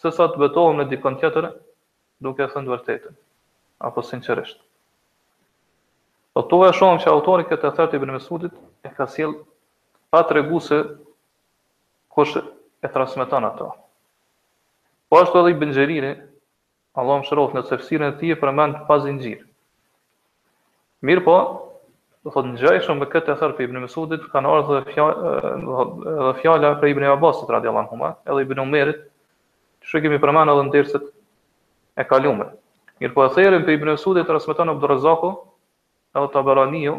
se sa të betohem në dikon tjetër duke e thënë të vërtetën, apo sinqerisht. Po tu e shohim që autori këtë ether të Ibn Mesudit e ka sjell pa tregu se kush e transmeton ato. Po ashtu edhe Ibn Xheriri, Allahu e mëshiroftë, në tefsirin e tij përmend pa zinxhir. Mirëpo, do thotë ngjajshëm me këtë ether të Ibn Mesudit kanë ardhur edhe fjalë edhe fjala prej Ibn Abbasit radhiyallahu anhuma, edhe Ibn Umerit, që kemi përmendur edhe në derset e kaluara. Mirëpo etherin prej Ibn Mesudit transmeton Abdurrazaku edhe Tabaraniu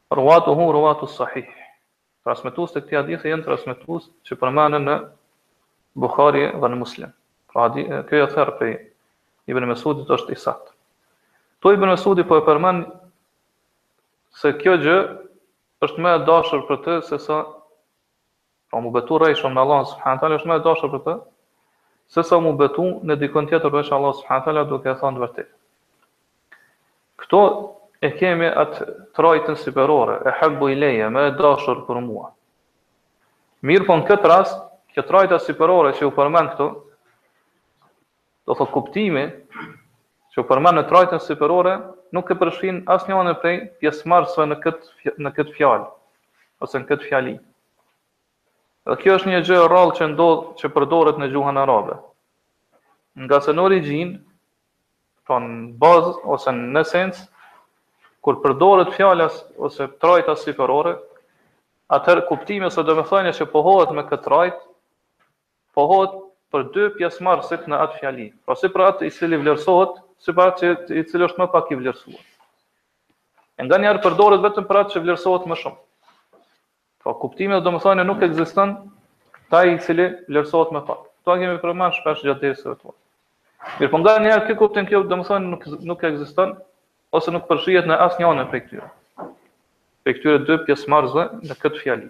Ruwatuhu ruwatu sahih. Transmetuesit e këtij hadithi janë transmetues që përmenden në Buhari dhe në Muslim. Pra hadithi ky ather prej Ibn Mesudit është i saktë. Ktu Ibn Mesudi po e përmend se kjo gjë është më e dashur për të se sa Pra mu betu rrejshëm në Allahun subhanahu teala është më e dashur për të se sa mu betu në dikon tjetër përveç Allahut subhanahu teala duke e thënë të vërtetë. Këtu e kemi atë trajtën siperore, ehabbu ilejje, më e dashur për mua. Mirëpo në këtë rast, kjo trajta siperore që u përmend këtu, Do të thotë kuptimi që u përmend në trajtën siperore nuk e përfshin asnjë anë prej pjesëmarrësve në këtë në këtë fjalë ose në këtë fjali. Dhe kjo është një gjë e rrallë që ndodh që përdoret në gjuhën arabe. Ngase në origjinë, pra në bazë ose në esencë, kur përdoret fjala ose trajta siperore, atëherë kuptimi ose domethënia që pohohet me këtë trajt Pohohet për dy pjesëmarrësit në atë fjali, pra si për atë i cili vlerësohet, si për atë që, i cili është më pak i vlerësuar. E nganjëherë përdoret vetëm për atë që vlerësohet më shumë. Pra kuptimi dhe domethënia nuk ekziston te ai i cili vlerësohet më pak. Kto kemi përmend shpesh gjatë dersave tona. Mirëpo nganjëherë ky kuptim kjo domethënie nuk nuk ekziston ose nuk përfshihet në asnjë anë prej këtyre. Prej këtyre dy pjesëmarrësve në këtë fjali.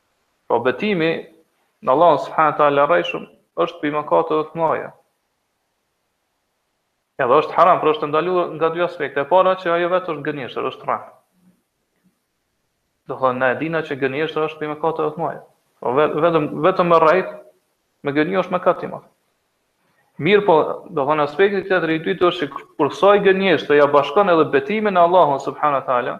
Pra betimi në Allahun subhanahu teala rrejshëm është prej mëkateve të mëdha. Edhe është haram, pra është ndaluar nga dy aspekte. E para që ajo vetë është gënjeshtër, është rren. Do thonë na e dina që gënjeshtra është prej mëkateve të mëdha. Po vetëm vetëm me rrejt me gënjy është mëkat i madh. Mirëpo, do thonë aspekti tjetër i dytë është që kur ksaj gënjeshtre ja bashkon edhe betimin në Allahun subhanahu teala,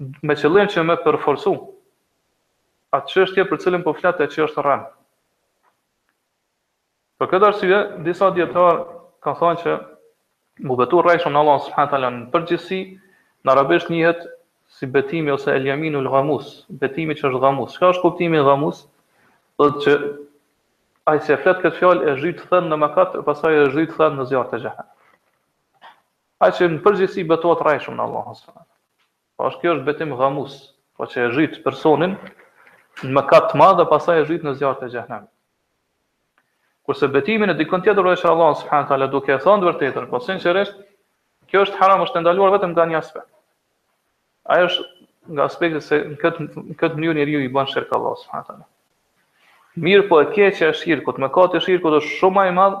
Me qëllim që me përforcu atë çështje për të cilën po flet e që është rren. Për këtë arsye, disa dijetarë kanë thënë që mu betu rrejshëm në Allah subhanahu taala në përgjithësi, në arabisht njihet si betimi ose el yaminul ghamus, betimi që është ghamus. Çka është kuptimi i ghamus? Do të thotë që ai që flet këtë fjalë e zhyt veten në mëkat e pastaj e zhyt veten në zjarr të xhehenemit. Ai që në përgjithësi betohet rrejshëm në Allahun subhanahu Po kjo është betim ghamus, po që e zhyt personin në mëkat të madh dhe pastaj e zhyt në zjarrin e xhehenemit. Kurse betimi në dikënd tjetër përveç Allahu subhanahu taala duke thënë vërtetën, po sinqerisht kjo është haram, është ndaluar vetëm nga një aspekt. Ai është nga aspekti se në këtë në këtë mënyrë njeriu i bën shirk Allahu subhanahu taala. Mirëpo e keqja e shirkut, mëkati i shirkut është shumë më i madh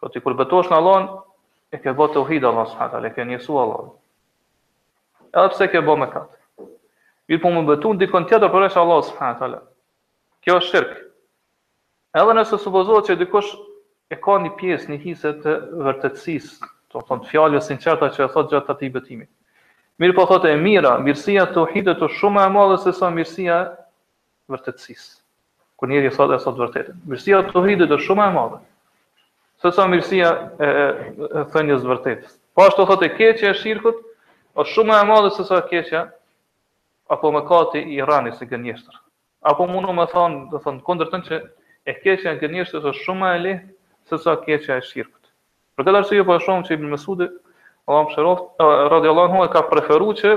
Po ti kur betohesh në Allahun, e ke bë tauhid Allah subhanahu taala, e ke njësu Allahun. Edhe pse ke bë mëkat. Mirëpo m'u betu në dikënd tjetër përveç Allah subhanahu taala. Kjo është shirk. Edhe nëse supozohet që dikush e ka një pjesë, një hise të vërtetësisë, do të thotë fjalët e sinqerta që e thotë gjatë atij betimi. Mirëpo thotë e mira, mirësia e tauhidit është shumë më e madhe se sa mirësia vërtetësisë. Kur njeriu thotë dhe thotë vërtetën. Mirësia e tauhidit është shumë më e madhe. Se sa mirësia e, e thënies së vërtetës. Po ashtu thotë e keqja e shirkut është shumë më e madhe se sa keqja apo mëkati i rrenës së gënjeshtrës. Apo mund me thënë, domethënë kundërtën që e keqja e gënjeshtrës është shumë më e lehtë se sa keqja e shirkut. Për këtë arsye po shohim që Ibn Mesudi, Allahu mëshiroftë, radiallahu anhu e ka preferuar që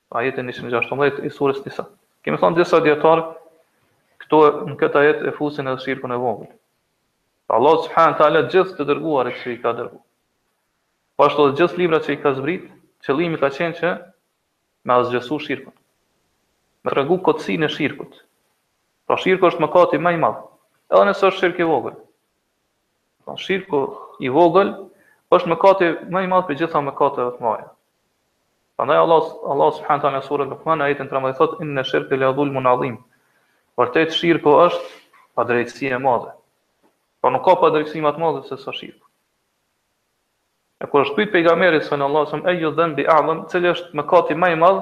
Ajeti njëqind e gjashtëmbëdhjetë i Sures Nisa. Kemi thënë disa dijetarë këtu me atë ajet e fusin shirkun e vogël. Pra Allahu subhanahu wa taala gjithë të dërguarit që i ka dërguar. Po ashtu edhe gjithë librat që i ka zbrit, qëllimi ka qenë që me asgjësu shirkun. Me tregu kotësinë e shirkut. Pra shirku është mëkati më i madh. Edhe nëse është shirk i vogël. Pra shirku i vogël është mëkati më i madh prej gjitha mëkateve të mëdha. Prandaj Allah Allah subhanahu taala në surën Luqman ajetin 13 thotë inna shirka la dhulmun adhim. Vërtet shirku është padrejtësi e madhe. Pra nuk ka padrejtësi më të madhe se sa shirku. E kur është pyet pejgamberi sallallahu alajhi wasallam ayu dhanbi a'zam, cili është mëkati më i madh,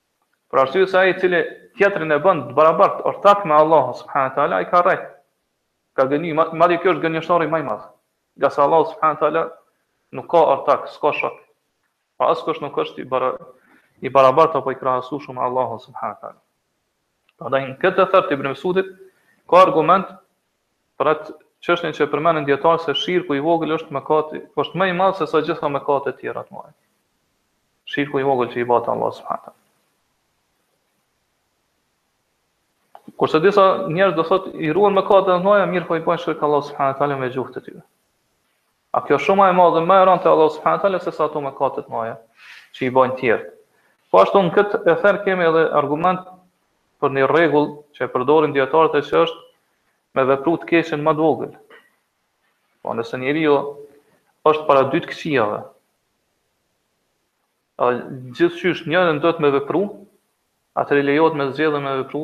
Për arsye se ai i cili tjetrin e bën të barabartë ortak me Allahun subhanahu wa taala ai ka rrejt, ka gënjy, madje kjo është gënjeshtari më i madh, ngase Allahu subhanahu wa taala nuk ka ortak, s'ka shok. Pra askush nuk është i bara i barabartë apo i krahasueshëm me Allahun subhanahu wa taala. Prandaj në këtë ether të Ibn Mesudit ka argument për atë çështjen që përmendin dietarët se shirku i vogël është mëkati, është më i madh se sa gjitha mëkatet e tjera të mëdha. Shirku i vogël që i bëhet Allah subhanahu wa Kurse disa njerëz do thotë i ruan mëkatet e mëdha, mirë po i bëjnë shirk Allah subhanahu wa taala me gjuhët e tyre. E kjo është më e madhe më e rëndë te Allahu subhanahu teala se sa ato mëkate të mëdha që i bëjnë tjerët. Po ashtu në këtë ether kemi edhe argument për një rregull që e përdorin dietarët e që është me vepru të keqen më të vogël. Po nëse njeriu është para dy të këqijave, a gjithçysh njërën don me vepru, atëherë lejohet me zgjedh edhe me vepru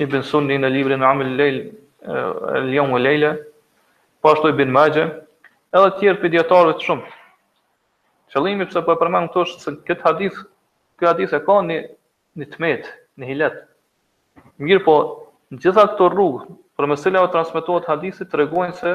Ibn Sunni në librin Amel el-Jeum vel-Lejle, po ashtu Ibn Maxhe, edhe të tjerë prej dijetarëve të shumë. Qëllimi pse po e përmend këtu është se këtë hadith, këtë hadith e ka një, një të metë, një illet. Mirpo, të gjitha këto rrugë, përmes cilave transmetohet hadithi, tregojnë se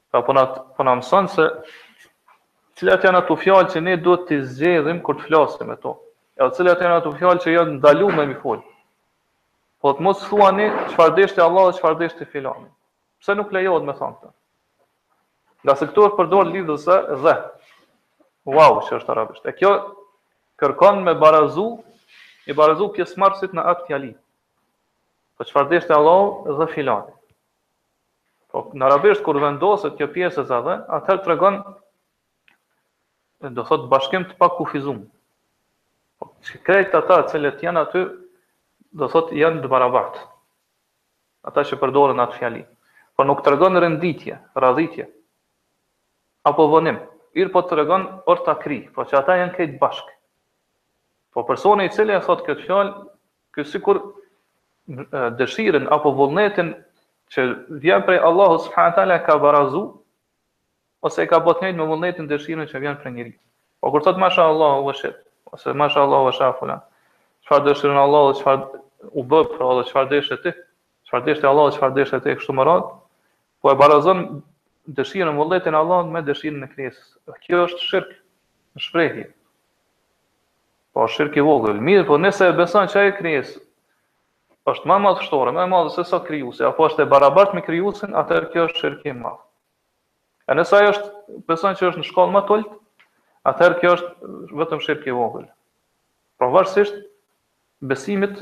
Pra po na po na mëson se cilat janë ato fjalë që ne duhet të zgjedhim kur të flasim me to. Edhe cilat janë ato fjalë që janë të ndaluara me i fol. Po të mos thuani çfarë deshti Allahu dhe çfarë deshti filani. Pse nuk lejohet me thonë këtë? Ngase këtu është përdor lidhëza dhe. Waw, që është arabisht. E kjo kërkon me barazu, i barazu pjesëmarrësit në atë fjali. Po çfarë deshti Allahu dhe filani. Po në arabisht kur vendoset kjo pjesëza dhe, atëherë tregon do thot bashkim të pakufizuar. Po krejt ata të cilët janë aty do thot janë të barabartë. Ata që përdoren në atë fjali. Po nuk tregon renditje, radhitje. Apo vonim. Mirpo tregon ortakri, po që ata janë krejt bashkë. Po personi i cili e thot këtë fjalë Ky sikur dëshirën apo vullnetin që vjen prej Allahut subhanahu wa taala ka barazu ose e ka bërë të njëjtë me vullnetin dëshirën që vjen prej njeriu. Po kur thot masha Allahu wa shit, ose masha Allahu wa sha fulan. Çfarë dëshiron Allahu, çfarë u bë pra, Allah, çfarë deshe ti? Çfarë deshi Allahu, çfarë deshe ti kështu me radhë? Po e barazon dëshirën vullnetin e Allahut me dëshirën e krijesës. Kjo është shirk në shprehje. Po shirk i vogël. Mirpo nëse e beson që ajo krijesë është më madhështore, më e madhe se sa krijuesi, apo është e barabartë me krijuesin, atëherë kjo është shirk i madh. E nëse ai veç beson që është në shkallë më të ulët, atëherë kjo është vetëm shirk i vogël. Pra varësisht besimit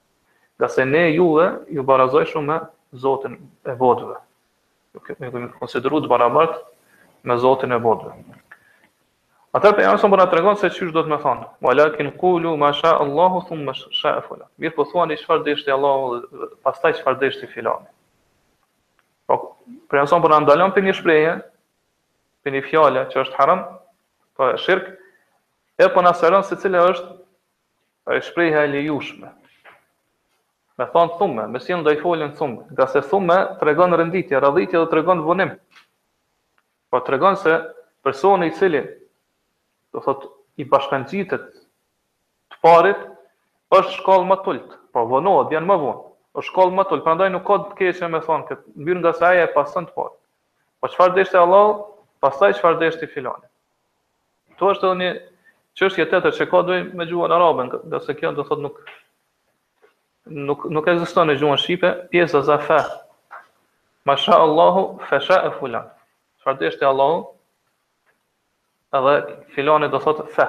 Ngase ne juve ju barazojshim me Zotin e botëve. Ju kemi konsideru të barabart me Zotin e botëve. Ata Pejgamberi na tregon se qysh duhet me thanë. Ue lakin kulu ma sha Allahu thumme ma shae fulan. Mirëpo thuani çfarë deshti Allahu dhe pastaj çfarë deshti filani. Po, Pejgamberi na ndalon për një shprehje, prej një fjale që është haram, për po, shirk, e po na mëson se cila është Ajo shprehja e lejushme, me thanë thumme, me sjellë ndajfoljen thumme, ngase thumme tregon renditje, radhitje dhe tregon vonim. Po tregon se personi i cili do thot i bashkangjitet të parit është shkallë më e ulët, po vonohet vjen më vonë. Është shkallë më e ulët, prandaj nuk ka të keqe me thanë kët mënyrë ngase ai e pason të parit. Po çfarë deshti Allahu, pastaj çfarë deshti filani. Këtu është edhe një çështje tjetër që ka të bëjë me gjuhën arabe, ngase kjo do thotë nuk nuk nuk ekziston në gjuhën shqipe, pjesëza fa. Ma sha Allahu fa shae fulan. Çfarë deshti Allahu edhe filani do thotë fa.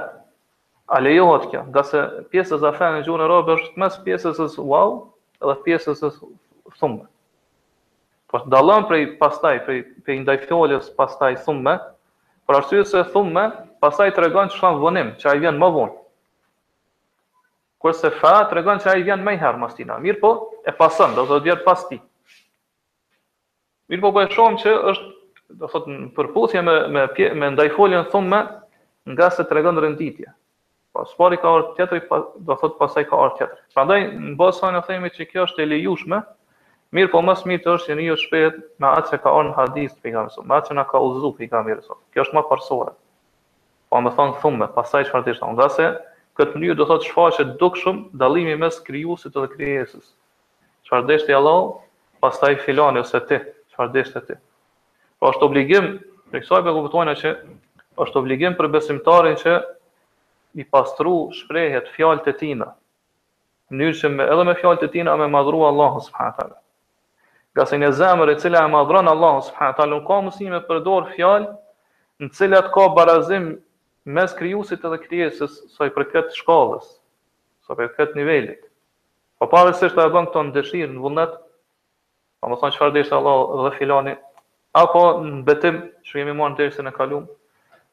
A lejohet kjo? Ngase pjesëza fa në gjuhën arabe është mes pjesëzës uau edhe pjesëzës thumme. Por dallon prej pastaj prej prej ndajfoljes pastaj thumme, për arsye se thumme pastaj tregon njëfarë vonim, që ai vjen më vonë. Kurse fa tregon që ai vjen menjëherë mas tina. Mirpo e pason, do të thotë vjen pas tij. Mirpo po e shohim që është do thotë në përputhje me me me ndajfoljen thumme, ngase tregon renditje. Po, së pari ka ardhur tjetri, pa, do thotë pastaj ka ardhur tjetri. Prandaj, në bazë të saj ne themi që kjo është e lejushme, mirëpo më së miri është që njeriu shprehet me atë që ka ardhur në hadith të Pejgamberit, me atë që na ka udhëzu Pejgamberi. Kjo është më parësore. Po, me thanë thumme, pastaj çfarë deshti, ngase në këtë mënyrë do thotë shfaqet dukshëm dallimi mes krijuesit dhe krijesës. Çfarë deshti Allahu, pastaj filani ose ti, çfarë deshte ti. Po është obligim, prej kësaj ne kuptojmë që është obligim për besimtarin që t'i pastrojë shprehjet fjalët e tina, në mënyrë që me, edhe me fjalët e tina me madhru Allah subhanahu taala. Ngase një zemër e cila e madhron Allah subhanahu taala nuk ka mundësi me përdor fjalë në të cilat ka barazim mes krijuesit edhe krijesës sa i përket shkallës, sa i përket nivelit. Po pavarësisht a e bën këto në dëshirë, në vullnet, Domethënë çfarë deshti Allahu dhe filani apo në betim që kemi marrë në dersën e kaluar,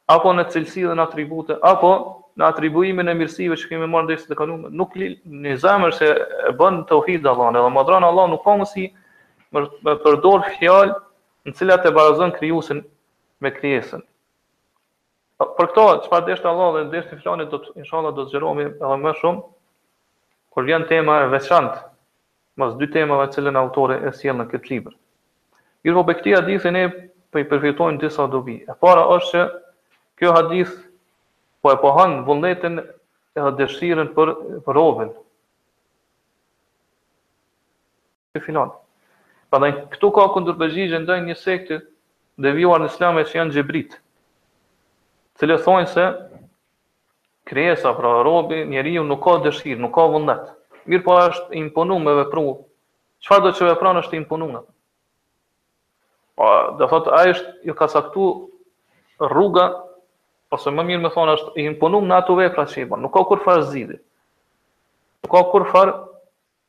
apo në cilësi dhe në atribute, apo në atribuimin e mirësive që kemi marrë në dersën e kaluar, nuk, një zemër që e bën tauhid Allahun, edhe madhron Allah nuk ka mundësi me përdor fjalë në cilat e barazon krijuesin me krijesën. Për këto, çfarë deshti Allahu dhe deshti filani, do të inshallah do zgjerohemi edhe më shumë kur vjen tema e veçantë mas dy temave, të cilën autori e sjell në këtë libër. Mirëpo prej këtij hadithi ne po i përfitojmë disa dobi. E para është që ky hadith po e pohon vullnetin edhe dëshirën për, për robin. Ky filan. Prandaj këtu ka kundërpërgjigje ndaj një sekti të devijuar në Islam që janë xhebritë. Të cilët thonë se krijesa pra robi, njeriu nuk ka dëshirë, nuk ka vullnet. Mirëpo është i imponum me vepru. Çfarëdo që vepron është i imponum? Po, dhe thotë, a është, ju ka caktu rruga, ose më mirë me thonë është i imponum në ato vepra që i banë. Nuk ka kurrfarë zgjidhje. Nuk ka kurrfarë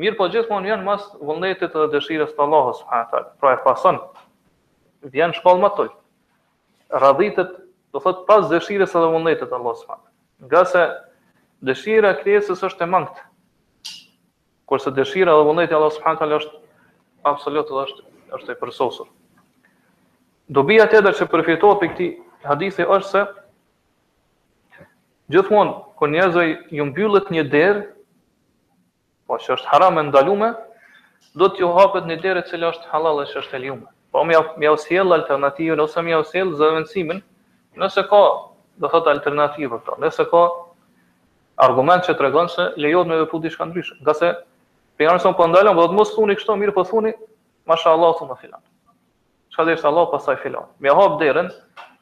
Mirëpo gjithmonë vjen mas vullnetit dhe dëshirës të Allahut subhanahu teala, pra e pason, vjen në shkallë më të ulët. Radhitet, do thotë pas dëshirës edhe vullnetit të Allahut subhanahu teala. Ngase dëshira e krijesës është e mangët. Kurse dëshira dhe vullneti i Allahut subhanahu teala është absolut dhe është është e përsosur. Dobia tjetër që përfitohet prej këtij hadithi është se gjithmonë kur njerëzve ju mbyllet një derë, Po që është haram e ndalume, do t'ju hapet një derë e cila është halal e që është e lejume. Po më jau sjell alternativën ose më jau sjell zëvendësimin, nëse ka, do thotë alternativë për këto. Nëse ka argument që tregon se lejohet me vepru diçka ndryshe. Ngase pejgamberi sa po ndalon, po thotë mos thuni kështu, mirëpo thuni mashallah thumma filan. Çka deshti Allah pastaj filan. Me hap derën,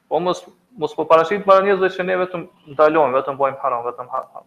po mos, mos u paraqit para njerëzve që ne vetëm ndalojmë, vetëm bëjmë haram, vetëm haram.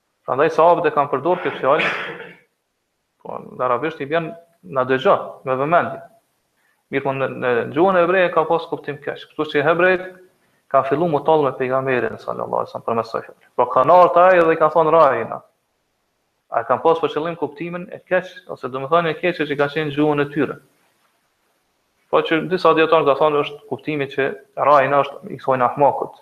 Prandaj sahabët e kanë përdorur këtë fjalë, po në arabisht i vjen na dëgjo me vëmendje. Mirëpo në, në gjuhën e hebrejve ka pas kuptim të keq. Kështu që hebrejtë kanë fillu me u tallë me pejgamberin, sallallahu alaihi wasallam, përmes asaj fjale. Pra kanë ardhë te ai dhe i kanë thonë rajina. A kanë pas për qëllim kuptimin e keq, ose domethënien e keqe që ka qenë në gjuhën e tyre. Po që disa dijetarë kanë thonë është kuptimi që rajina është i thonë ahmakut.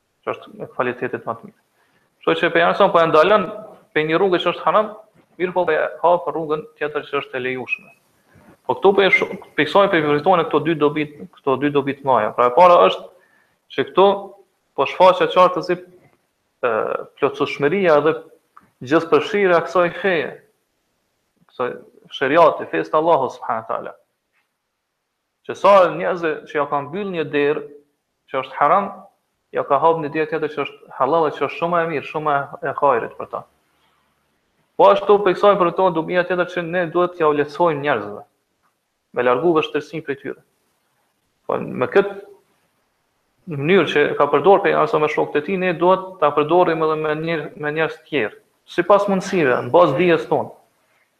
që është e kvalitetit më të mirë. Kështu që pejgamberi po e ndalon prej një rruge që është haram, mirëpo po e hap rrugën tjetër që është e lejushme. Po këtu prej kësaj po vërtetohen këto dy dobi, këto dy dobi të mëdha. Pra e para është që këtu po shfaqet qartë plotësueshmëria dhe gjithëpërfshirja e kësaj feje, këtij sheriati, fesë të Allahut subhanahu teala. Që sa herë që ja ka mbyll një derë që është haram, ja ka hap një derë tjetër që është hallall e që është shumë më e mirë, shumë më e hajrit për ta. Po ashtu mësojmë prej saj dobia tjetër që ne duhet t'jau lehtësojmë njerëzve. Me largu vështirësinë prej tyre. Po me këtë mënyrë që ka përdor Pejgamberi me shokët e tij, ne duhet ta përdorim edhe me, njerë, me njerëz tjerë, sipas mundësive, në bazë dijes tonë.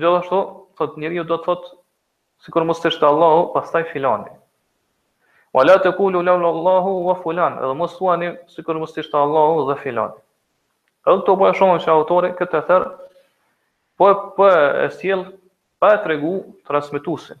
Gjithashtu, thotë njeriu do të thotë, sikur mos të ishte Allahu, pastaj filani. Wa la tekulu laula Allahu wa fulan, edhe mos thuani sikur mos të ishte Allahu dhe filani. Edhe këto po e shohim se autori këtë ether po po e sjell pa e tregu transmetuesin.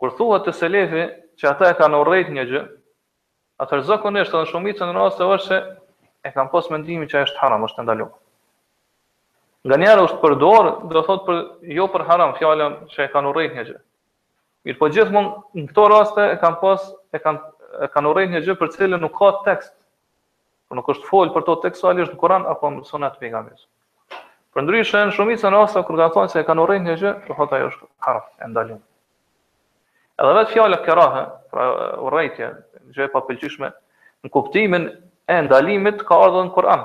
Kur thuhet te selefi që ata e kanë urrejt një gjë, atëherë zakonisht edhe në shumicën e rasteve është se e kanë pas mendimin që ajo është haram, është e ndalu. Nganjëherë është përdorë, do thotë për jo për haram fjala që e kanë urrejt një gjë. Mirëpo gjithmonë në këto raste e kanë pas e kanë e kanë urrejt një gjë për cilën nuk ka tekst Por nuk është fol për të tekstualisht në Kur'an apo në Sunet të pejgamberit. Përndryshe, në shumicën e rasteve kur kanë thënë se e kanë urrejt një gjë, do thotë ajo është haram, e ndalume. Edhe vetë fjala kerahe, pra urrejtje, gjë e papëlqyeshme, në kuptimin e ndalimit ka ardhë në Kur'an.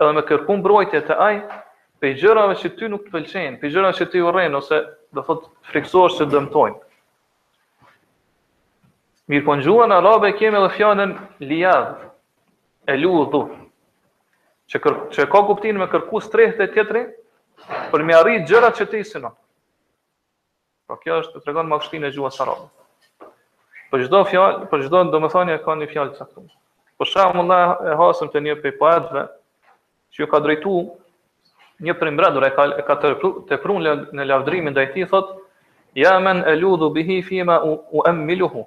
Edhe me kërku mbrojtje te Ai prej gjërave që ty nuk të pëlqejnë, prej gjërave që ti i urren ose do thotë frikësohesh që dëmtojnë. Mirëpo në gjuhën arabe kemi edhe fjalën lijadh, eludhu, që, kër, që ka kuptim me kërku strehë te tjetri, për me arrit gjërat që ti synon. Pra kjo është të tregon madhështinë e gjuhës arabe. Për çdo fjalë, për çdo domethënie ka një fjalë të caktuar. Për shembull, ne e hasëm te një prej poetëve që ju ka drejtu një prej mbretërve ka, e ka tepru në, në lavdrimin ndaj tij thotë ja men eludhu bihi fima u, uemmiluhu.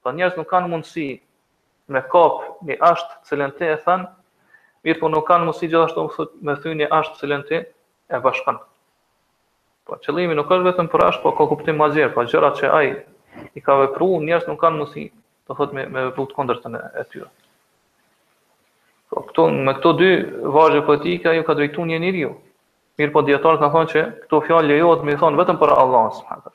Këta njerëz nuk kanë mundësi me kap një asht të cilën ti e then, mirëpo nuk kanë mundësi gjithashtu domethonë me thy një asht të cilën ti e bashkon. Po qëllimi nuk është vetëm për asht, po ka kuptim ma gjerë, po gjërat që ai i ka vepruar njerëzit nuk kanë mundësi të thot me me vepru të kundërtën e tyre. Po këto me këto dy vargje poetike ai ja ka drejtuar një njeriu. Mirëpo dijetarët kanë thonë që këto fjalë lejohet me i thonë vetëm për Allah subhanahu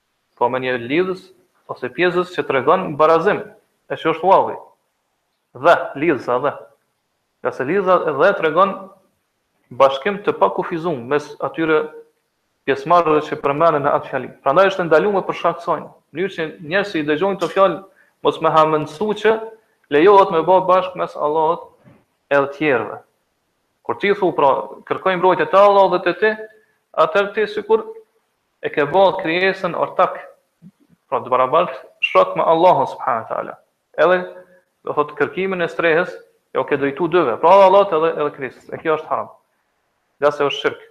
Po me një lidhëz ose pjesëz që tregon barazim, e që është wawi. Dhe, lidhëza dhe. Ngase lidhëza dhe tregon bashkim të pakufizum mes atyre pjesëmarrësve që përmenden në atë fjali. Prandaj është e ndaluar për shkak të saj, në mënyrë që njerëzit që i dëgjojnë këto fjalë mos me hamendësu që lejohet me bo bashkë mes Allahut edhe tjerëve. Kur ti thua pra, kërkoj mbrojtje te Allahu dhe te ti, atëherë ti sikur E ke bo krijesën ortak, pra të barabartë, shok me Allahun subhanahu wa ta'ala. Edhe, do të thotë, kërkimin e strehës, jau ke drejtu dyve, pra edhe Allahut edhe, edhe krijesës. E kjo është haram. Ngase është shirk.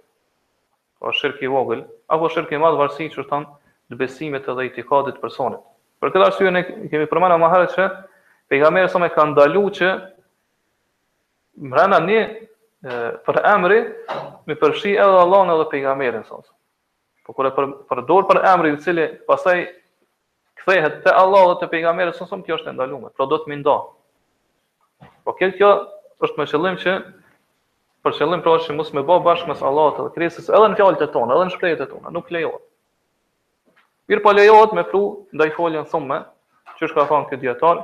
Pra është shirk i vogël. Apo shirk i madh varsisht thamë të besimit edhe itikadit të personit. Për këtë arsye ne kemi përmend ma herët që pejgamberi sa me ka ndalu që Mbrenda një përemri me përfshi edhe Allahun edhe pejgamberin sa. Po kur e për, përdor përemrin i cili pastaj kthehet te Allahu dhe te pejgamberi sa sa kjo është e ndaluar, pra duhet me nda. Po kjo kjo është me qëllim që për qëllim pra që mos me bë bashkë mes Allahut dhe krijesës edhe në fjalët e tona, edhe në shprehjet e tona, nuk lejohet. Mirëpo lejohet me fut ndajfoljen thumme, qysh ka thonë ky dijetar,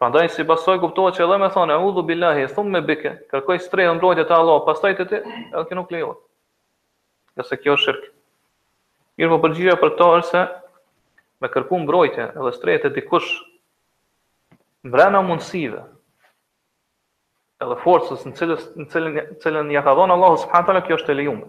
Prandaj si pasojë kuptohet që edhe me thënë E'udhu billahi thumme bike, kërkoj strehë mbrojtje te Allahu pastaj te ty, edhe kjo nuk lejohet. Ngase kjo është shirk. Mirëpo përgjigja për këto është se me kërku mbrojtje edhe strehë te dikush mbrenda mundësive edhe forcës në cilës në cilën në cilën ia ka dhënë Allahu subhanahu teala kjo është e lejume.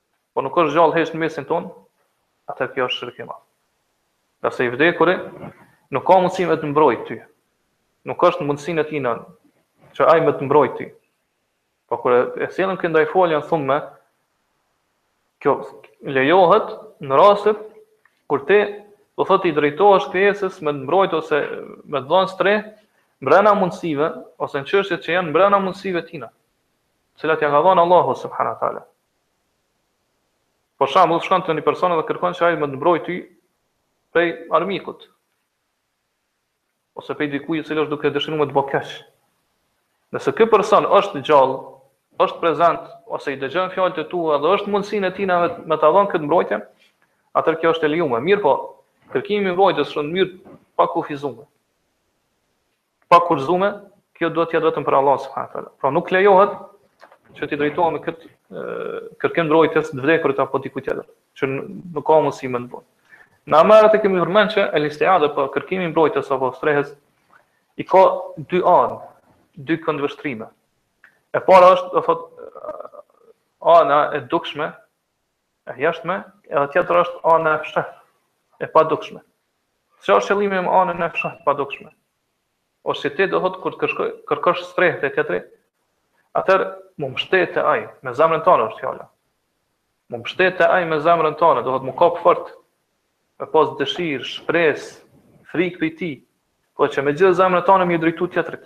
por nuk është gjallë hiç në mesin tonë, atëherë kjo është shirk i madh. Ngase i vdekuri nuk ka mundësi me të mbrojt ty. Nuk është në mundësinë e tina që ai me të mbrojt ty. Po kur e sjellim këtu ndajfoljen thumme kjo lejohet në rastet kur ti do thotë i drejtohesh krijesës me të mbrojt ose me të dhënë strehë mbrenda mundësive ose në çështjet që janë mbrenda mundësive të tina, të cilat ja ka dhënë Allahu subhanahu teala. Për shembull, shkon te një person dhe kërkon që ai me të mbrojt ty prej armikut, ose prej dikujt i cili është duke dëshiruar me të bo keq. Nëse ky person është gjallë, është prezent ose i dëgjon fjalët e tua dhe është në mundësinë e tina me ta dhënë këtë mbrojtje, atëherë kjo është e lejume. Mirpo, kërkimi i mbrojtjes është në mënyrë të pakufizume. Të pakushtëzume, kjo duhet të jetë vetëm për Allahun subhanahu wa taala. Pra nuk lejohet që t'i drejtohemi me këtë kërkim mbrojtjes të vdekurit apo dikujt tjetër, që nuk ka mundësi me të mbrojt. Ne ma herët e kemi përmend që el istiadha apo kërkimi mbrojtjes apo strehës i ka dy anë, dy këndvështrime. E para është, do thot, ana e dukshme E jashtme, edhe tjetra është ana e fsheht, e padukshme. Çka është qëllimi me anën e fsheht, të padukshme? Po se ti do thot kur të kërkoj, kërkosh strehë te tjetri, atëherë me u mshtet te ai, me zemrën tane është fjala. Me u mshtet te ai me zemrën tane, do thot me u kap fort, me pas dëshirë, shpresë, frikë prej tij, po që me gjithë zemrën tane me iu drejtu tjetrit.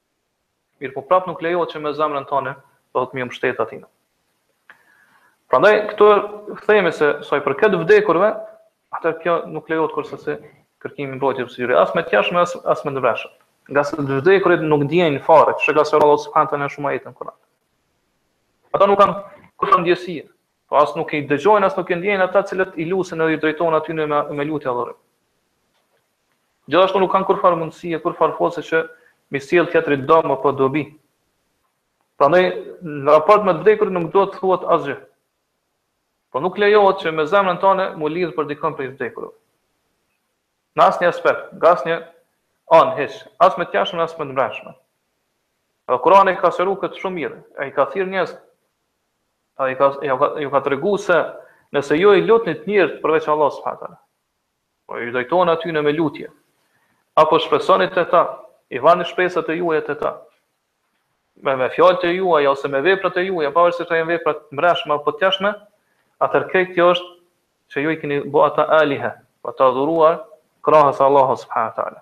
Mirëpo prapë nuk lejohet që me zemrën tënde, do të thotë m'iu mbështet atij. Prandaj këtu themi se sa i përket vdekurve, atëherë kjo nuk lejohet kurrsesi kërkimi i mbrojtjes prej tyre, as me të jashtme, as, as me të brendshme. Ngase të vdekurit nuk ndjejnë fare, siç ka sqaru Allahu subhanahu në shumë ajete në Kuran. Ata nuk kanë kurrfarë ndjesie, po as nuk i dëgjojnë, as nuk i ndjejnë ata të cilët i lusin edhe i drejtohen atyne me, me lutje. Gjithashtu nuk kanë kurrfarë mundësie, kurrfarë force që me i sjell tjetrit dëm apo dobi. Prandaj në raport me të vdekurit nuk duhet të thuhet asgjë. Po nuk lejohet që me zemrën tënde m'u lidh për dikën prej vdekurve. Në asnjë aspekt, nga asnjë anë hiç, as me të jashtme as me të mbrendshme. Dhe Kurani ka sqaru këtë shumë mirë, e i ka thirrë njerëzit, e i ka, ju ka tregu se nëse ju i lutni tjerët përveç Allahut subhanahu taala, Apo i drejtoheni atyne me lutje. Apo shpresoni te ta, i varni shpresat e juaja te ta. Me, me fjalët e juaja ose me veprat e juaja, pavarësisht a janë vepra të mbrendshme apo të jashtme, atëherë krejt kjo është që ju i keni bo ata alihe, pra të adhuruar krahas Allahut subhanahu wa taala.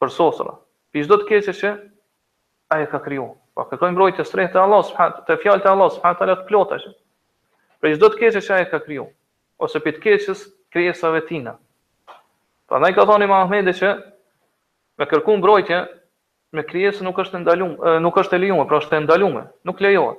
përsosura, prej çdo të keqe që Ai e ka kriju. Pra kërkoj mbrojtje strehë te Allahu subhanahu te fjalët e Allahut subhanahu teala të plota prej çdo të keqe që Ai e ka kriju, ose prej të keqes krijesave t'tina. Prandaj ka thënë Imam Ahmedi që me kërku mbrojtje me krijesë nuk është ndalum, nuk është e lejume, pra është e ndalume, nuk lejohet.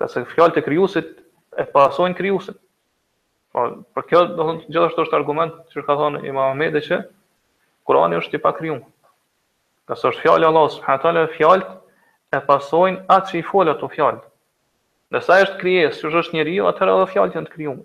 Ngase fjalët e krijuesit e pasojnë krijuesin. Po, pra kjo do të thotë gjithashtu është argument siç ka thënë Imam Ahmedi që Kurani është i pakrijuar. Ngase është fjalë e Allahut subhanahu taala fjalët e pasojnë atë që i fol ato fjalë. Nëse ai është krijesë, siç është njeriu, atëherë edhe fjalët janë të krijume.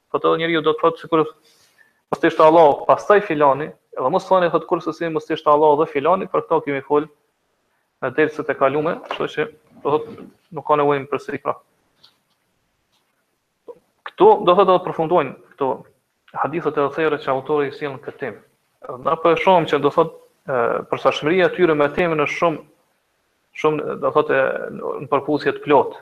Thotë edhe njeriu duhet të thotë sikur mos të ishte Allahu, pastaj filani, edhe mos thoni thotë kurrsesi mos të ishte Allahu dhe filani, për këto kemi fol në derset e kaluara, kështu që do thotë nuk ka nevojë përsëri pra. Këtu do thotë do të përfundojnë këto hadithet e tëra që autori i sjell në këtë temë. Na po e shohim që do thotë përshtatshmëria e tyre me temën është shumë shumë do thotë në përputhje të plotë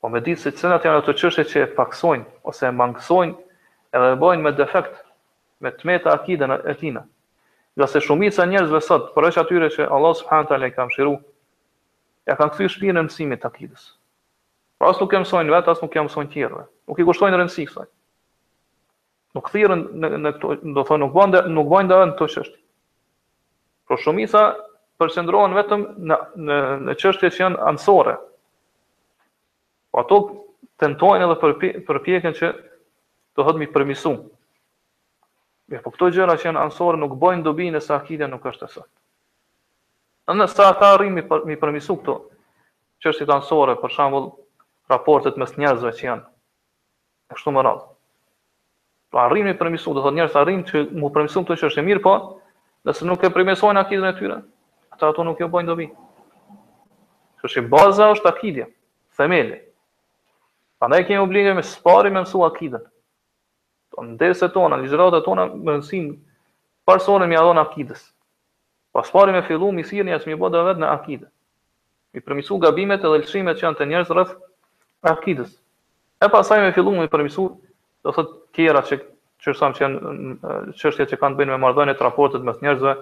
Po me ditë se cilat janë ato çështje që e pakësojnë ose e mangësojnë edhe e bëjnë me defekt, me t'meta akiden e tina. Ngase shumica njerëzve sot, përveç atyre që Allah subhanahu taala i ka mëshiru, ia kanë kthy shpinën mësimit të akides. Pra as nuk e mësojnë vetë, as nuk ua mësojnë tjerëve. Nuk i kushtojnë rëndësi kësaj. Nuk thirrin në në këto, do thotë nuk bën nuk bëjnë davet në këto çështje. Por shumica përqendrohen vetëm në në në çështje që janë anësore. Po ato tentojnë edhe për përpjeken që do thotë mi përmisu. Mirëpo këto gjëra që janë anësore nuk bëjnë dobi nëse akida nuk është e saktë. Nëse ata arrin mi, për, mi përmisu këto çështje anësore, për shembull, raportet mes njerëzve që janë E kështu me radhë. Pra arrijnë mi përmisu, do thotë njerëz arrijnë që mu përmisu këto që është e mirë, po nëse nuk e përmisojnë akidën e tyre, ato ato nuk ju bëjnë dobi. Kështu që baza është akidja, themeli. Prandaj kemi obligim së pari me mësu akidën. Në derset tona, në ligjëratat tona, rëndësinë parësore mja dhonë akidës. Pra së pari me fillu mi thirr njerëz mi bo davet në akide. Mi përmisu gabimet edhe lëshimet që janë te njerëz rreth akides. E pastaj me fillu mi përmisu do thot tjera që çështjet që janë çështje që kanë të bëjnë me marrëdhëniet, raportet mes njerëzve,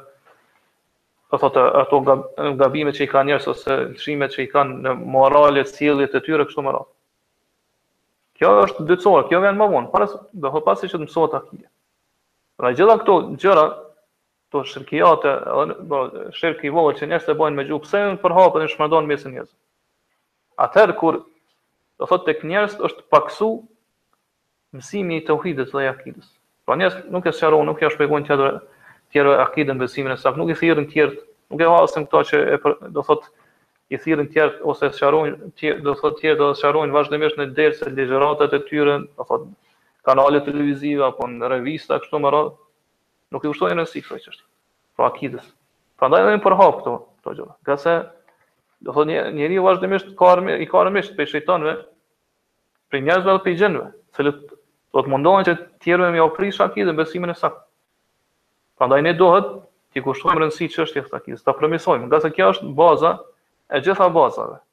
do thotë ato gabime që i kanë njerëz ose lëshime që i kanë në moralet, sjelljet e tyre kështu me radhë. Kjo është dytësore, kjo vjen më vonë, pra do thotë pasi që të mësohet akide. Pra gjitha këto gjëra Këto shirkiate, do shirk i vogël që njerëzit e bëjnë me gjuhë, pse u përhapën e shpërndanë mes njerëzve? Atëherë kur do thotë tek njerëzit është paksu mësimi i tauhidit dhe akidës. Pra njerëz nuk e sqarojnë, nuk ja shpjegojnë të tjerëve, të tjerëve akidën, besimin e saktë, nuk i thirrin të tjerët, nuk e hasin këto që e për, do thotë i thirrin të tjerët ose sqarojnë, tje, do thotë të tjerët do të sqarojnë vazhdimisht në derse ligjëratat e tyre, do thotë kanale televizive apo në revista kështu me radhë, Nuk i kushtojnë rëndësi kësaj çështje. Pra akidës. Prandaj edhe përhapen këto këto gjëra. Ngase do thotë një njeriu vazhdimisht ka armë, i ka armiq prej shejtanëve, prej njerëzve dhe prej xhinëve, cilët do të mundohen që tjerëve mu prish akidën besimin e saktë. Prandaj ne duhet t'i kushtojmë rëndësi çështjes së akidës, ta përmirësojmë, ngase kjo është baza e gjitha bazave.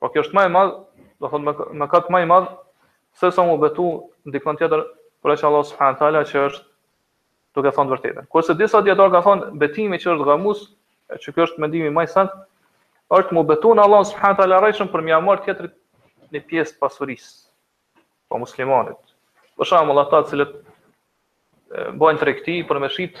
Po kjo është më e madh, do të thotë mëkat më i madh se sa mu betu në dikon tjetër përveç Allah subhanahu wa taala që është duke thënë të vërtetën. Kurse disa dijetarë kanë thënë betimi që është gamus, që ky është mendimi më i saktë, është mu betu në Allah subhanahu wa taala rrejshëm për mja marr tjetrit një pjesë të pasurisë apo muslimanit. Për shembull ata të cilët bëjnë tregti për me shit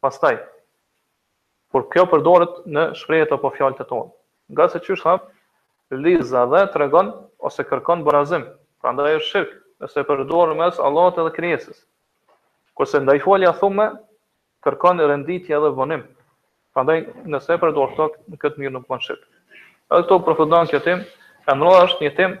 Pastaj, kur kjo përdoret në shprehjet apo fjalët e tona. Ngase qysh thamë, lidhëza dhe tregon ose kërkon barazim, prandaj është shirk, nëse e përdor mes Allahut edhe krijesës. Kurse ndajfolja thumme, kërkon renditje edhe vonim. Prandaj, nëse e përdor këtë, në këtë mënyrë nuk bën shirk. Edhe këtu përfundon kjo temë, mirëpo është një temë